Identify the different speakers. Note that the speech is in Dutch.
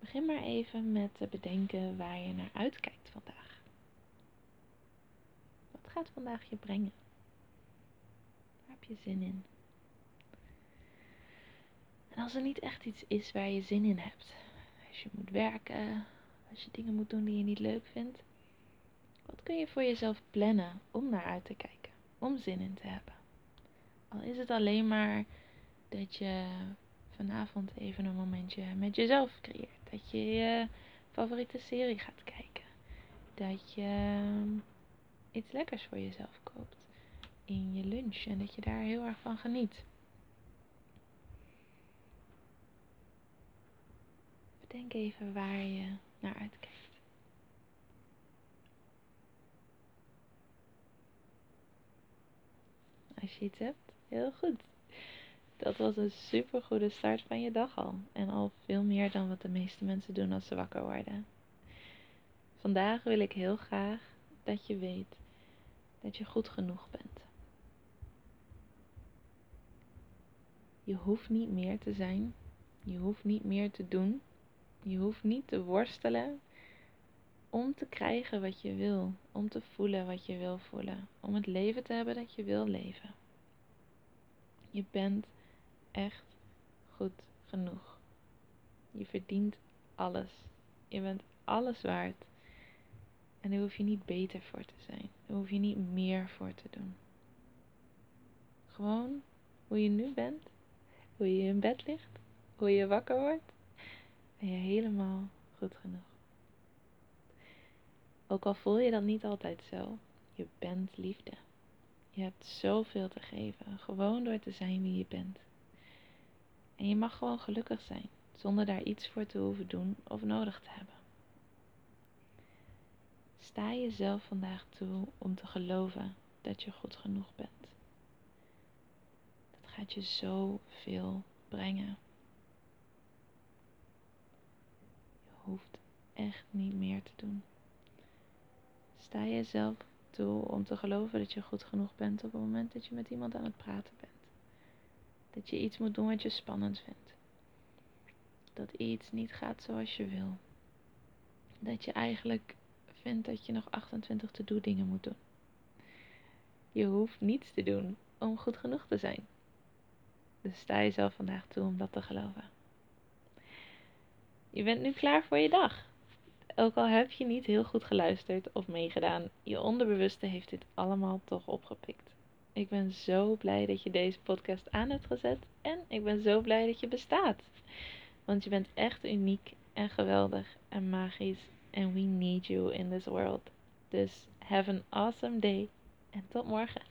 Speaker 1: Begin maar even met bedenken waar je naar uitkijkt vandaag. Wat gaat vandaag je brengen? Waar heb je zin in? En als er niet echt iets is waar je zin in hebt, als je moet werken, als je dingen moet doen die je niet leuk vindt, wat kun je voor jezelf plannen om naar uit te kijken, om zin in te hebben? Al is het alleen maar dat je vanavond even een momentje met jezelf creëert. Dat je je favoriete serie gaat kijken. Dat je ehm, iets lekkers voor jezelf koopt in je lunch en dat je daar heel erg van geniet. Bedenk even waar je naar uitkijkt. Als je iets hebt, heel goed. Dat was een super goede start van je dag al. En al veel meer dan wat de meeste mensen doen als ze wakker worden. Vandaag wil ik heel graag dat je weet dat je goed genoeg bent. Je hoeft niet meer te zijn. Je hoeft niet meer te doen. Je hoeft niet te worstelen om te krijgen wat je wil. Om te voelen wat je wil voelen. Om het leven te hebben dat je wil leven. Je bent echt goed genoeg. Je verdient alles. Je bent alles waard. En daar hoef je niet beter voor te zijn. Daar hoef je niet meer voor te doen. Gewoon hoe je nu bent, hoe je in bed ligt, hoe je wakker wordt, ben je helemaal goed genoeg. Ook al voel je dat niet altijd zo, je bent liefde. Je hebt zoveel te geven, gewoon door te zijn wie je bent. En je mag gewoon gelukkig zijn, zonder daar iets voor te hoeven doen of nodig te hebben. Sta jezelf vandaag toe om te geloven dat je goed genoeg bent. Dat gaat je zoveel brengen. Je hoeft echt niet meer te doen. Sta jezelf toe om te geloven dat je goed genoeg bent op het moment dat je met iemand aan het praten bent. Dat je iets moet doen wat je spannend vindt. Dat iets niet gaat zoals je wil. Dat je eigenlijk vindt dat je nog 28 to-do dingen moet doen. Je hoeft niets te doen om goed genoeg te zijn. Dus sta jezelf vandaag toe om dat te geloven. Je bent nu klaar voor je dag. Ook al heb je niet heel goed geluisterd of meegedaan, je onderbewuste heeft dit allemaal toch opgepikt. Ik ben zo blij dat je deze podcast aan hebt gezet. En ik ben zo blij dat je bestaat. Want je bent echt uniek en geweldig en magisch. En we need you in this world. Dus have an awesome day. En tot morgen.